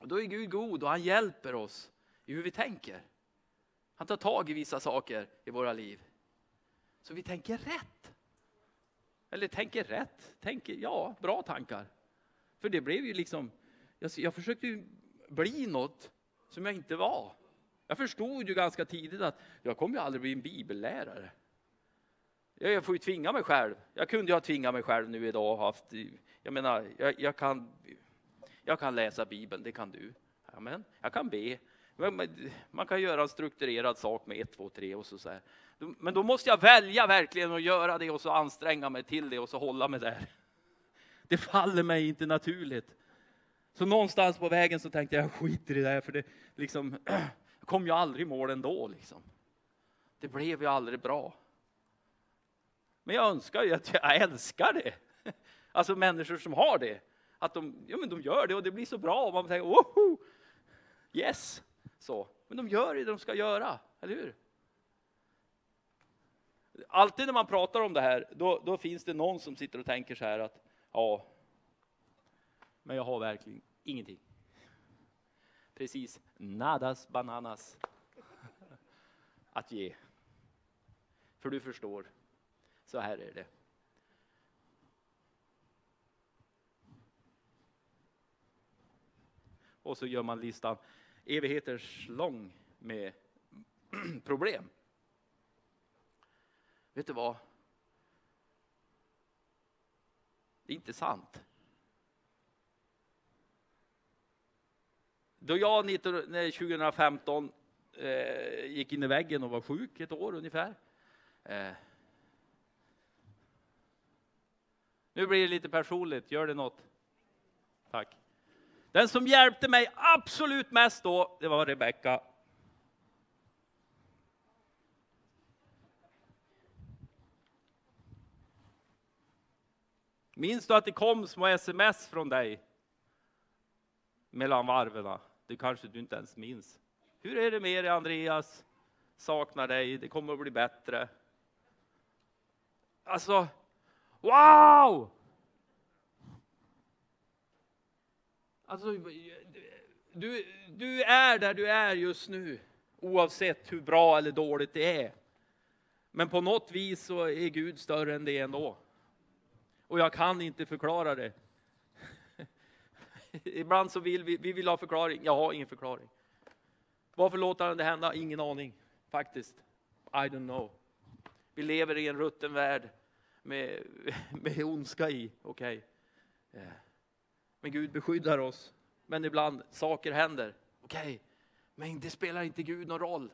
Och då är Gud god och han hjälper oss i hur vi tänker. Han tar tag i vissa saker i våra liv. Så vi tänker rätt. Eller tänker rätt, tänker, ja, bra tankar. För det blev ju liksom, jag, jag försökte ju bli något som jag inte var. Jag förstod ju ganska tidigt att jag kommer ju aldrig bli en bibellärare. Jag får ju tvinga mig själv. Jag kunde ju ha tvingat mig själv nu idag. Haft, jag menar, jag, jag, kan, jag kan läsa Bibeln, det kan du. Amen. Jag kan be. Man kan göra en strukturerad sak med ett, två, tre och så, så här. Men då måste jag välja verkligen att göra det och så anstränga mig till det och så hålla mig där. Det faller mig inte naturligt. Så någonstans på vägen så tänkte jag, skiter i det här för det liksom, kom ju aldrig i mål ändå. Liksom. Det blev ju aldrig bra. Men jag önskar ju att jag älskar det. Alltså människor som har det. Att de, ja, men de gör det och det blir så bra. Och man tänker, woho! Yes! Så. Men de gör det de ska göra, eller hur? Alltid när man pratar om det här, då, då finns det någon som sitter och tänker så här att ja, men jag har verkligen ingenting. Precis, nadas bananas att ge. För du förstår, så här är det. Och så gör man listan evigheters lång med problem. Vet du vad? Det är inte sant. Då jag 2015 eh, gick in i väggen och var sjuk ett år ungefär. Eh, nu blir det lite personligt, gör det något? Tack. Den som hjälpte mig absolut mest då, det var Rebecka. Minns du att det kom små sms från dig? Mellan varven. Det kanske du inte ens minns. Hur är det med dig Andreas? Saknar dig, det kommer att bli bättre. Alltså, wow! Alltså, du, du är där du är just nu, oavsett hur bra eller dåligt det är. Men på något vis så är Gud större än det ändå. Och jag kan inte förklara det. Ibland så vill vi, vi vill ha förklaring. Jag har ingen förklaring. Varför låter han det hända? Ingen aning, faktiskt. I don't know. Vi lever i en rutten värld med, med ondska i. Okej. Okay. Men Gud beskyddar oss. Men ibland saker händer. Okej, okay. men det spelar inte Gud någon roll.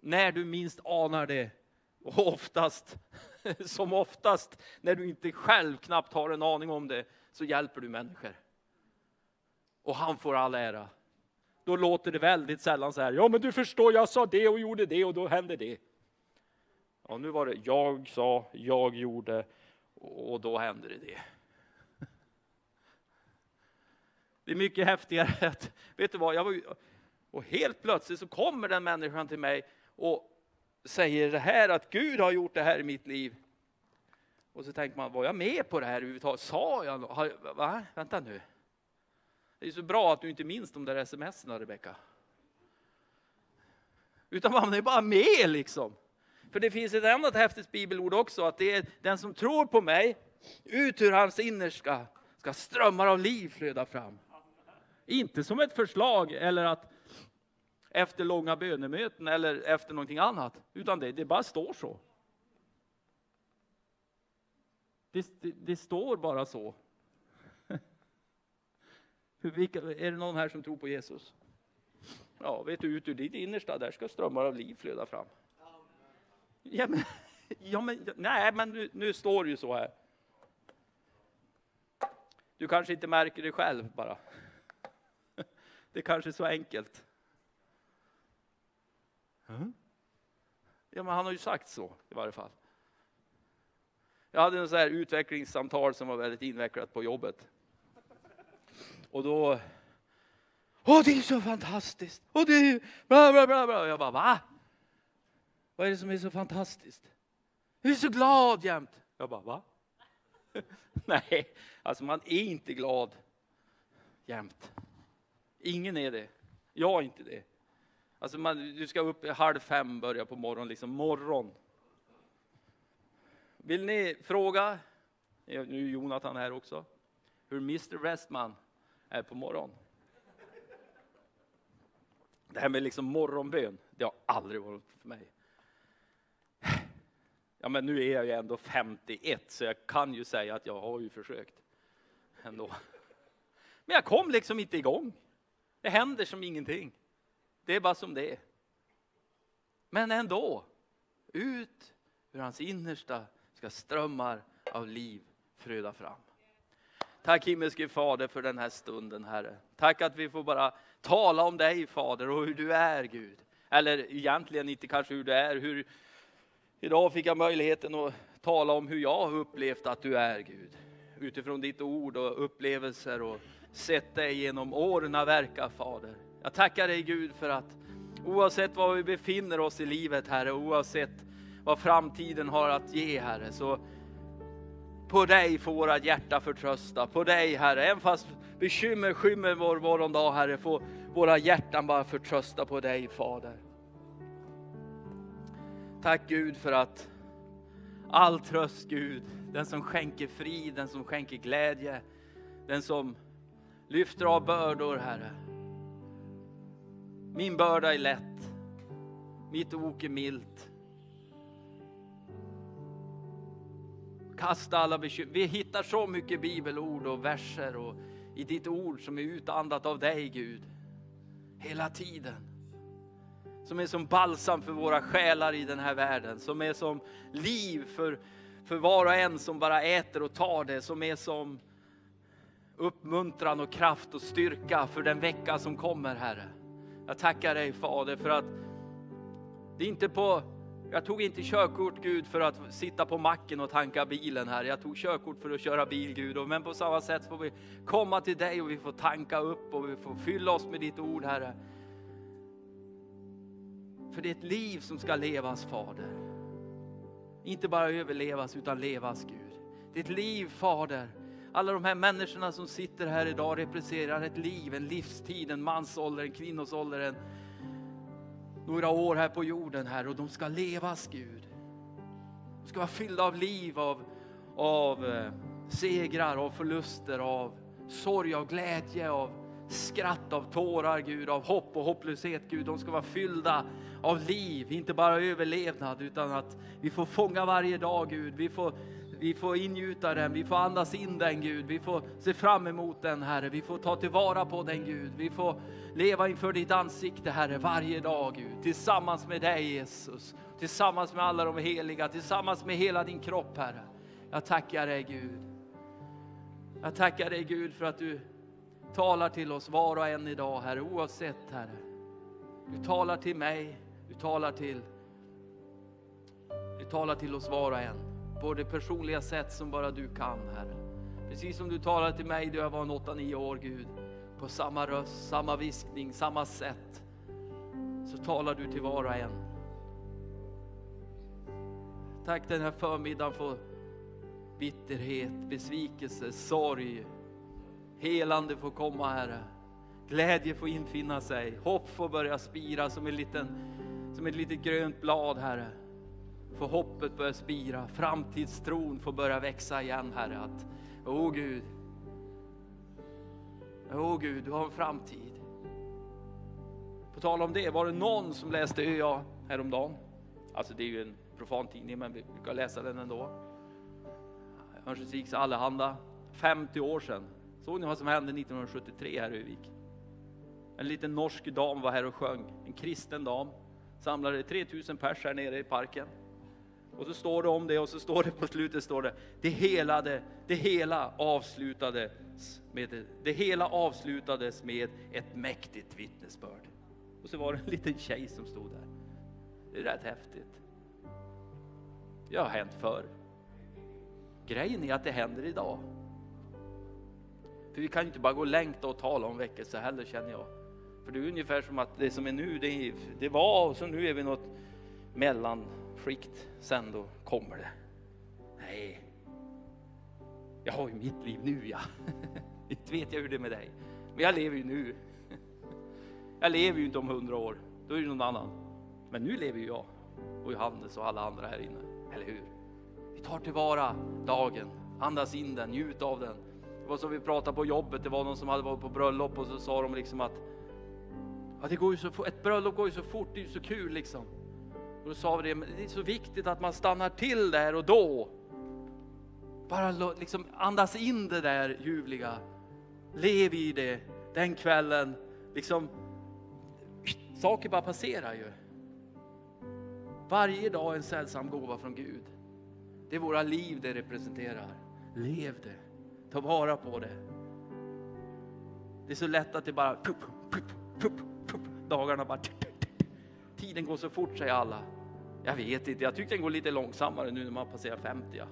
När du minst anar det, och oftast, som oftast, när du inte själv knappt har en aning om det, så hjälper du människor. Och han får all ära. Då låter det väldigt sällan så här, ja men du förstår, jag sa det och gjorde det och då hände det. Ja, nu var det jag sa, jag gjorde och då hände det det. Det är mycket häftigare att, vet du vad, jag var, och helt plötsligt så kommer den människan till mig och säger det här att Gud har gjort det här i mitt liv. Och så tänker man, var jag med på det här överhuvudtaget? Sa jag något? va? Vänta nu. Det är så bra att du inte minns de där smsen, Rebecka. Utan man är bara med liksom. För det finns ett annat häftigt bibelord också, att det är den som tror på mig, ut ur hans innerska ska strömmar av liv flöda fram. Inte som ett förslag eller att efter långa bönemöten eller efter någonting annat, utan det, det bara står så. Det, det, det står bara så. Vilka, är det någon här som tror på Jesus? Ja, vet du, ut ur ditt innersta, där ska strömmar av liv flöda fram. Ja, men, ja, men, nej, men nu, nu står det ju så här. Du kanske inte märker det själv bara. Det kanske är så enkelt. Ja, men han har ju sagt så i varje fall. Jag hade en så här utvecklingssamtal som var väldigt invecklat på jobbet. Och då, åh det är så fantastiskt! Och det är bla bla bla bla. Och jag bara, va? Vad är det som är så fantastiskt? Du är så glad jämt. Jag bara, va? Nej, alltså man är inte glad jämt. Ingen är det. Jag är inte det. Alltså man, du ska upp halv fem, börja på morgonen, liksom morgon. Vill ni fråga, nu är Jonathan här också, hur Mr Westman är på morgon? Det här med liksom morgonbön, det har aldrig varit för mig. Ja, men nu är jag ju ändå 51, så jag kan ju säga att jag har ju försökt ändå. Men jag kom liksom inte igång. Det händer som ingenting. Det är bara som det är. Men ändå, ut ur hans innersta ska strömmar av liv flöda fram. Tack himmelske Fader för den här stunden Herre. Tack att vi får bara tala om dig Fader och hur du är Gud. Eller egentligen inte kanske hur du är. Hur... Idag fick jag möjligheten att tala om hur jag har upplevt att du är Gud. Utifrån ditt ord och upplevelser och sett dig genom åren verka Fader. Jag tackar dig Gud för att oavsett var vi befinner oss i livet Herre, oavsett vad framtiden har att ge Herre, så på dig får våra hjärta förtrösta, på dig Herre. Även fast bekymmer skymmer vår morgondag Herre, får våra hjärtan bara förtrösta på dig Fader. Tack Gud för att all tröst Gud, den som skänker frid, den som skänker glädje, den som lyfter av bördor Herre. Min börda är lätt, mitt ok är milt. Kasta alla bekymmer. Vi hittar så mycket bibelord och verser och i ditt ord som är utandat av dig Gud. Hela tiden. Som är som balsam för våra själar i den här världen. Som är som liv för, för var och en som bara äter och tar det. Som är som uppmuntran och kraft och styrka för den vecka som kommer Herre. Jag tackar dig Fader för att det är inte på jag tog inte körkort Gud för att sitta på macken och tanka bilen här. Jag tog körkort för att köra bil Gud. Men på samma sätt får vi komma till dig och vi får tanka upp och vi får fylla oss med ditt ord Herre. För det är ett liv som ska levas Fader. Inte bara överlevas utan levas Gud. Det är ett liv Fader. Alla de här människorna som sitter här idag representerar ett liv, en livstid, en mansålder, en kvinnosålder, en några år här på jorden här och de ska levas Gud. De ska vara fyllda av liv, av, av eh, segrar, av förluster, av sorg, av glädje, av skratt, av tårar Gud, av hopp och hopplöshet Gud. De ska vara fyllda av liv, inte bara överlevnad utan att vi får fånga varje dag Gud. Vi får vi får ingjuta den, vi får andas in den Gud, vi får se fram emot den Herre, vi får ta tillvara på den Gud, vi får leva inför ditt ansikte Herre varje dag Gud, tillsammans med dig Jesus, tillsammans med alla de heliga, tillsammans med hela din kropp Herre. Jag tackar dig Gud. Jag tackar dig Gud för att du talar till oss var och en idag Herre, oavsett Herre. Du talar till mig, du talar till, du talar till oss var och en på det personliga sätt som bara du kan, Herre. Precis som du talade till mig då jag var 8-9 år, Gud. På samma röst, samma viskning, samma sätt. Så talar du till var och en. Tack den här förmiddagen för bitterhet, besvikelse, sorg. Helande får komma, Herre. Glädje får infinna sig. Hopp får börja spira som, en liten, som ett litet grönt blad, Herre får hoppet börja spira, framtidstron får börja växa igen Herre. Att, åh Gud, åh Gud, du har en framtid. På tal om det, var det någon som läste ÖA häromdagen? Alltså det är ju en profan tidning, men vi brukar läsa den ändå. Örnsköldsviks Allehanda, 50 år sedan. Såg ni vad som hände 1973 här i Övik? En liten norsk dam var här och sjöng, en kristen dam. Samlade 3000 pers här nere i parken. Och så står det om det och så står det på slutet står det, det hela, det, det hela avslutades med, det hela avslutades med ett mäktigt vittnesbörd. Och så var det en liten tjej som stod där. Det är rätt häftigt. Det har hänt förr. Grejen är att det händer idag. För vi kan inte bara gå och längta och tala om väckelse heller känner jag. För det är ungefär som att det som är nu, det, är, det var och så nu är vi något mellan skikt, sen då kommer det. Nej, Jag har ju mitt liv nu ja. Inte vet jag hur det är med dig. Men jag lever ju nu. Jag lever ju inte om hundra år. Då är det någon annan. Men nu lever ju jag. Och Johannes och alla andra här inne. Eller hur? Vi tar tillvara dagen. Andas in den, njut av den. Det var som vi pratade på jobbet. Det var någon som hade varit på bröllop och så sa de liksom att att det går ju så ett bröllop går ju så fort. Det är ju så kul liksom. Och då sa vi det, men det är så viktigt att man stannar till där och då. Bara liksom andas in det där ljuvliga. Lev i det den kvällen. Liksom, saker bara passerar ju. Varje dag är en sällsam gåva från Gud. Det är våra liv det representerar. Lev det. Ta vara på det. Det är så lätt att det bara... Pup, pup, pup, pup, dagarna bara... Tiden går så fort säger alla. Jag vet inte, jag tycker den går lite långsammare nu när man passerar 50.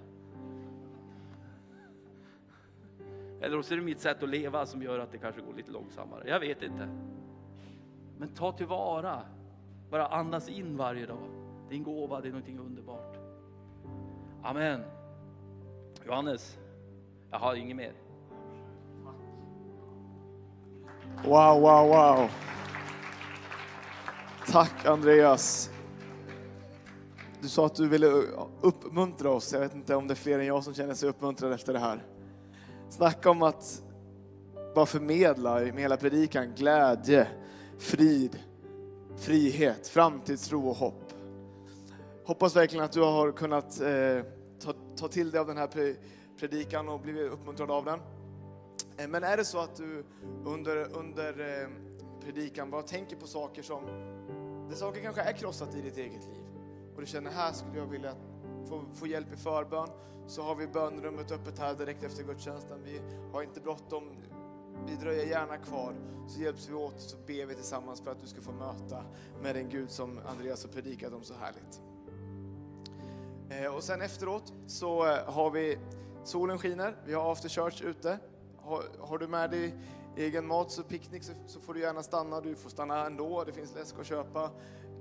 Eller så är det mitt sätt att leva som gör att det kanske går lite långsammare. Jag vet inte. Men ta tillvara. Bara andas in varje dag. Din gåva, det är någonting underbart. Amen. Johannes, jag har inget mer. Wow, wow, wow. Tack Andreas. Du sa att du ville uppmuntra oss. Jag vet inte om det är fler än jag som känner sig uppmuntrad efter det här. Snacka om att bara förmedla med hela predikan glädje, frid, frihet, framtidstro och hopp. Hoppas verkligen att du har kunnat eh, ta, ta till dig av den här predikan och blivit uppmuntrad av den. Eh, men är det så att du under, under eh, predikan bara tänker på saker som, det saker kanske är krossat i ditt eget liv och du känner här skulle jag vilja få, få hjälp i förbön så har vi bönrummet öppet här direkt efter gudstjänsten. Vi har inte bråttom, vi dröjer gärna kvar så hjälps vi åt så ber vi tillsammans för att du ska få möta med den Gud som Andreas har predikat om så härligt. Eh, och sen efteråt så eh, har vi solen skiner, vi har after church ute. Har, har du med dig egen mat så picknick så, så, får du gärna stanna, du får stanna ändå, det finns läsk att köpa.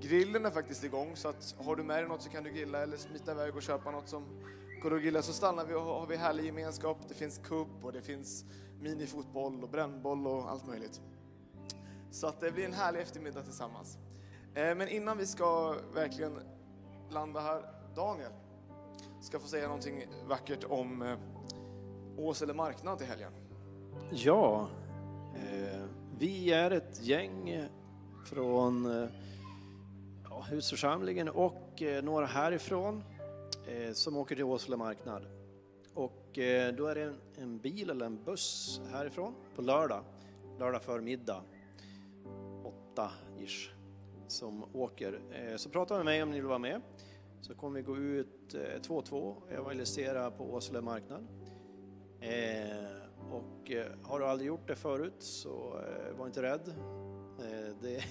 Grillen är faktiskt igång så att har du med dig något så kan du grilla eller smita iväg och köpa något som går att grilla så stannar vi och har vi härlig gemenskap. Det finns kupp och det finns minifotboll och brännboll och allt möjligt. Så att det blir en härlig eftermiddag tillsammans. Eh, men innan vi ska verkligen landa här, Daniel ska få säga någonting vackert om eh, Åsele marknad till helgen. Ja, Eh, vi är ett gäng från eh, ja, husförsamlingen och eh, några härifrån som åker till Åsele marknad. Och då är det en, en, bil eller en buss härifrån på lördag, lördag förmiddag, åtta ish, som åker. Så prata med mig om ni vill vara med. Så kommer vi gå ut eh, två och två och evangelisera på Åsele marknad och eh, har du aldrig gjort det förut så eh, var inte rädd. Eh, det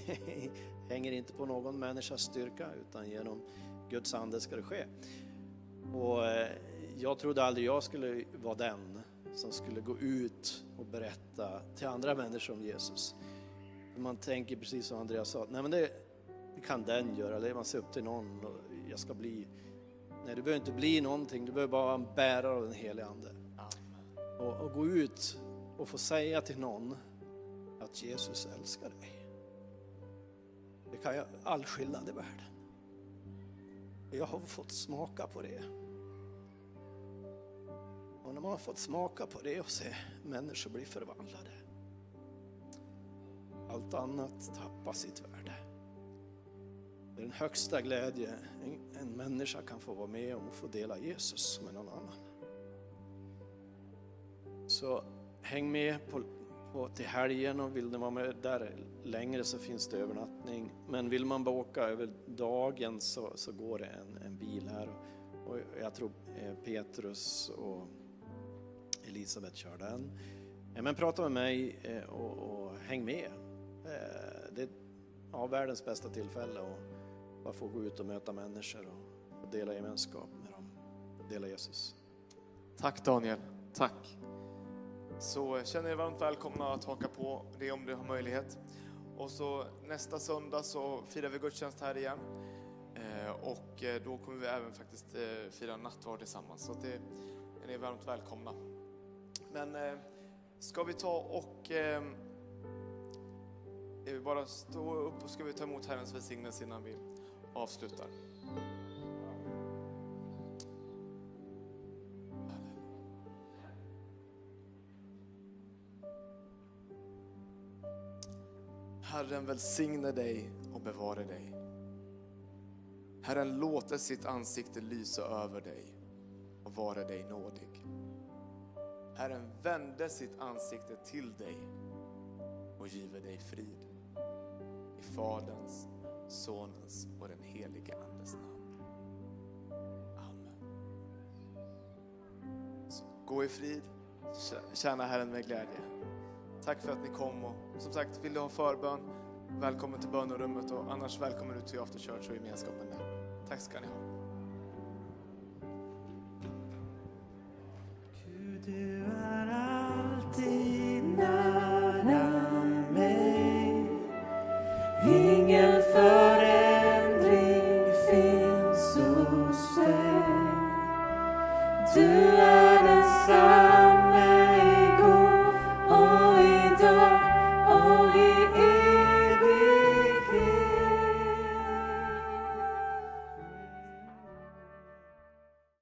hänger inte på någon människas styrka utan genom Guds ande ska det ske. Och jag trodde aldrig jag skulle vara den som skulle gå ut och berätta till andra människor om Jesus. Man tänker precis som Andreas sa, nej men det, det kan den göra, eller man ser upp till någon och jag ska bli. Nej, du behöver inte bli någonting, du behöver bara vara en bärare av den helige Ande. Och, och gå ut och få säga till någon att Jesus älskar dig. Det kan göra all skillnad i världen. Jag har fått smaka på det. Och när man har fått smaka på det och se människor bli förvandlade. Allt annat tappar sitt värde. Det är den högsta glädje en, en människa kan få vara med om och få dela Jesus med någon annan. Så häng med på på, till helgen och vill ni vara med där längre så finns det övernattning. Men vill man bara åka över dagen så, så går det en, en bil här. Och jag tror eh, Petrus och Elisabeth kör den. Men prata med mig eh, och, och häng med. Eh, det är ja, världens bästa tillfälle att bara få gå ut och möta människor och dela gemenskap med dem. Dela Jesus. Tack Daniel, tack. Så känner er varmt välkomna att haka på det om du har möjlighet. Och så nästa söndag så firar vi gudstjänst här igen. Eh, och eh, då kommer vi även faktiskt eh, fira nattvard tillsammans. Så det är ni varmt välkomna. Men ska vi ta och eh, vi bara stå upp och ska vi ta emot Herrens välsignelse innan vi avslutar. Herren välsigne dig och bevare dig. Herren låter sitt ansikte lysa över dig och vara dig nådig. Herren vände sitt ansikte till dig och give dig frid. I Faderns, Sonens och den helige Andes namn. Amen. Så gå i frid, tjäna Herren med glädje. Tack för att ni kom och som sagt, vill du ha förbön, välkommen till bönerummet och annars välkommen ut till After Church och gemenskapen där. Tack ska ni ha.